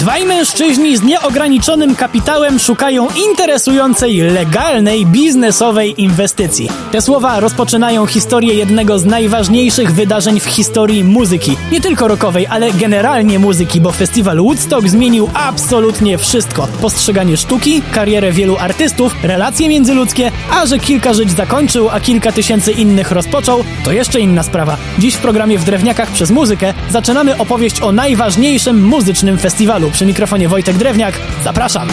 Dwaj mężczyźni z nieograniczonym kapitałem szukają interesującej, legalnej, biznesowej inwestycji. Te słowa rozpoczynają historię jednego z najważniejszych wydarzeń w historii muzyki. Nie tylko rockowej, ale generalnie muzyki, bo festiwal Woodstock zmienił absolutnie wszystko. Postrzeganie sztuki, karierę wielu artystów, relacje międzyludzkie, a że kilka żyć zakończył, a kilka tysięcy innych rozpoczął, to jeszcze inna sprawa. Dziś w programie W Drewniakach przez muzykę zaczynamy opowieść o najważniejszym muzycznym festiwalu. Przy mikrofonie Wojtek Drewniak. Zapraszam!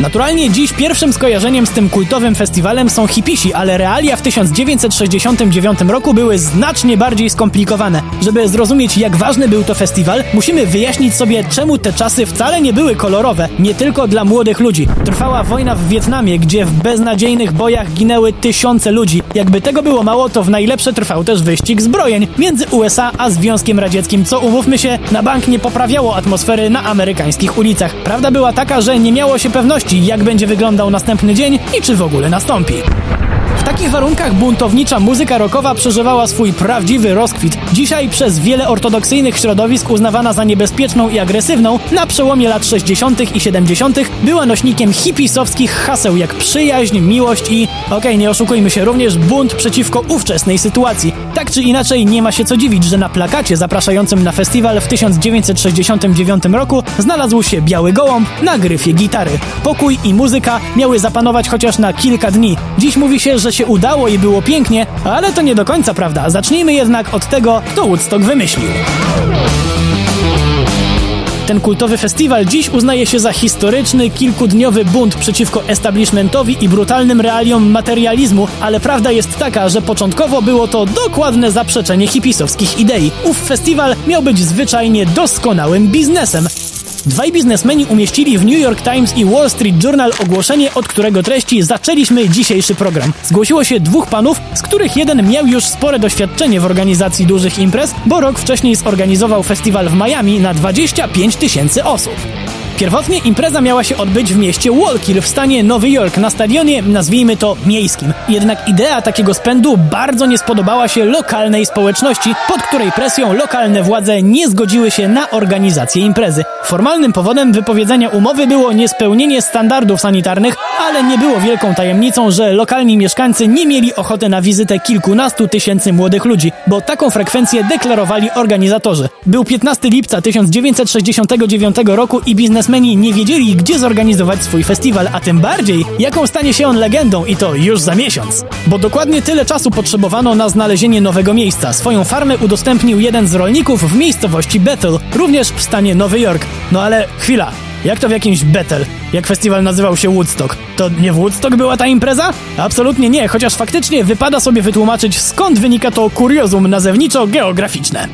Naturalnie dziś pierwszym skojarzeniem z tym kultowym festiwalem są hipisi, ale realia w 1969 roku były znacznie bardziej skomplikowane. Żeby zrozumieć jak ważny był to festiwal, musimy wyjaśnić sobie czemu te czasy wcale nie były kolorowe, nie tylko dla młodych ludzi. Trwała wojna w Wietnamie, gdzie w beznadziejnych bojach ginęły tysiące ludzi. Jakby tego było mało, to w najlepsze trwał też wyścig zbrojeń między USA a Związkiem Radzieckim, co umówmy się, na bank nie poprawiało atmosfery na amerykańskich ulicach. Prawda była taka, że nie miało się pewności, jak będzie wyglądał następny dzień i czy w ogóle nastąpi. Takich warunkach buntownicza muzyka rockowa przeżywała swój prawdziwy rozkwit. Dzisiaj przez wiele ortodoksyjnych środowisk uznawana za niebezpieczną i agresywną, na przełomie lat 60. i 70. była nośnikiem hipisowskich haseł jak przyjaźń, miłość i, okej, okay, nie oszukujmy się, również bunt przeciwko ówczesnej sytuacji. Tak czy inaczej, nie ma się co dziwić, że na plakacie zapraszającym na festiwal w 1969 roku znalazł się biały gołąb na gryfie gitary. Pokój i muzyka miały zapanować chociaż na kilka dni. Dziś mówi się, że się udało i było pięknie, ale to nie do końca prawda. Zacznijmy jednak od tego, kto Woodstock wymyślił. Ten kultowy festiwal dziś uznaje się za historyczny, kilkudniowy bunt przeciwko establishmentowi i brutalnym realiom materializmu, ale prawda jest taka, że początkowo było to dokładne zaprzeczenie hipisowskich idei. Ów festiwal miał być zwyczajnie doskonałym biznesem. Dwaj biznesmeni umieścili w New York Times i Wall Street Journal ogłoszenie, od którego treści zaczęliśmy dzisiejszy program. Zgłosiło się dwóch panów, z których jeden miał już spore doświadczenie w organizacji dużych imprez, bo rok wcześniej zorganizował festiwal w Miami na 25 tysięcy osób. Pierwotnie impreza miała się odbyć w mieście Walkill w stanie Nowy Jork na stadionie, nazwijmy to miejskim. Jednak idea takiego spędu bardzo nie spodobała się lokalnej społeczności, pod której presją lokalne władze nie zgodziły się na organizację imprezy. Formalnym powodem wypowiedzenia umowy było niespełnienie standardów sanitarnych, ale nie było wielką tajemnicą, że lokalni mieszkańcy nie mieli ochoty na wizytę kilkunastu tysięcy młodych ludzi, bo taką frekwencję deklarowali organizatorzy. Był 15 lipca 1969 roku i biznesmeni nie wiedzieli, gdzie zorganizować swój festiwal, a tym bardziej, jaką stanie się on legendą i to już za miesiąc. Bo dokładnie tyle czasu potrzebowano na znalezienie nowego miejsca. Swoją farmę udostępnił jeden z rolników w miejscowości Bethel, również w stanie Nowy Jork. No ale chwila, jak to w jakimś Bethel? Jak festiwal nazywał się Woodstock? To nie w Woodstock była ta impreza? Absolutnie nie, chociaż faktycznie wypada sobie wytłumaczyć skąd wynika to kuriozum nazewniczo-geograficzne.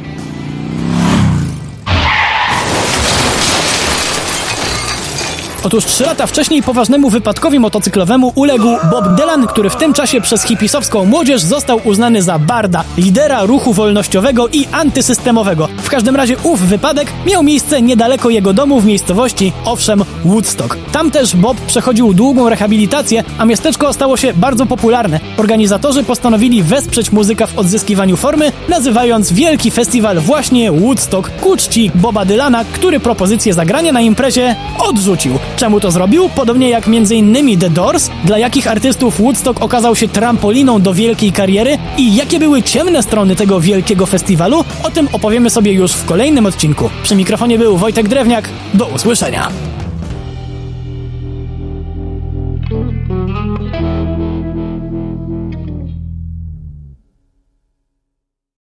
Otóż trzy lata wcześniej poważnemu wypadkowi motocyklowemu uległ Bob Dylan, który w tym czasie przez hipisowską młodzież został uznany za barda, lidera ruchu wolnościowego i antysystemowego. W każdym razie ów wypadek miał miejsce niedaleko jego domu w miejscowości, owszem, Woodstock. Tam też Bob przechodził długą rehabilitację, a miasteczko stało się bardzo popularne. Organizatorzy postanowili wesprzeć muzyka w odzyskiwaniu formy, nazywając wielki festiwal właśnie Woodstock ku czci Boba Dylana, który propozycję zagrania na imprezie odrzucił. Czemu to zrobił? Podobnie jak m.in. The Doors, dla jakich artystów Woodstock okazał się trampoliną do wielkiej kariery i jakie były ciemne strony tego wielkiego festiwalu, o tym opowiemy sobie już w kolejnym odcinku. Przy mikrofonie był Wojtek Drewniak. Do usłyszenia.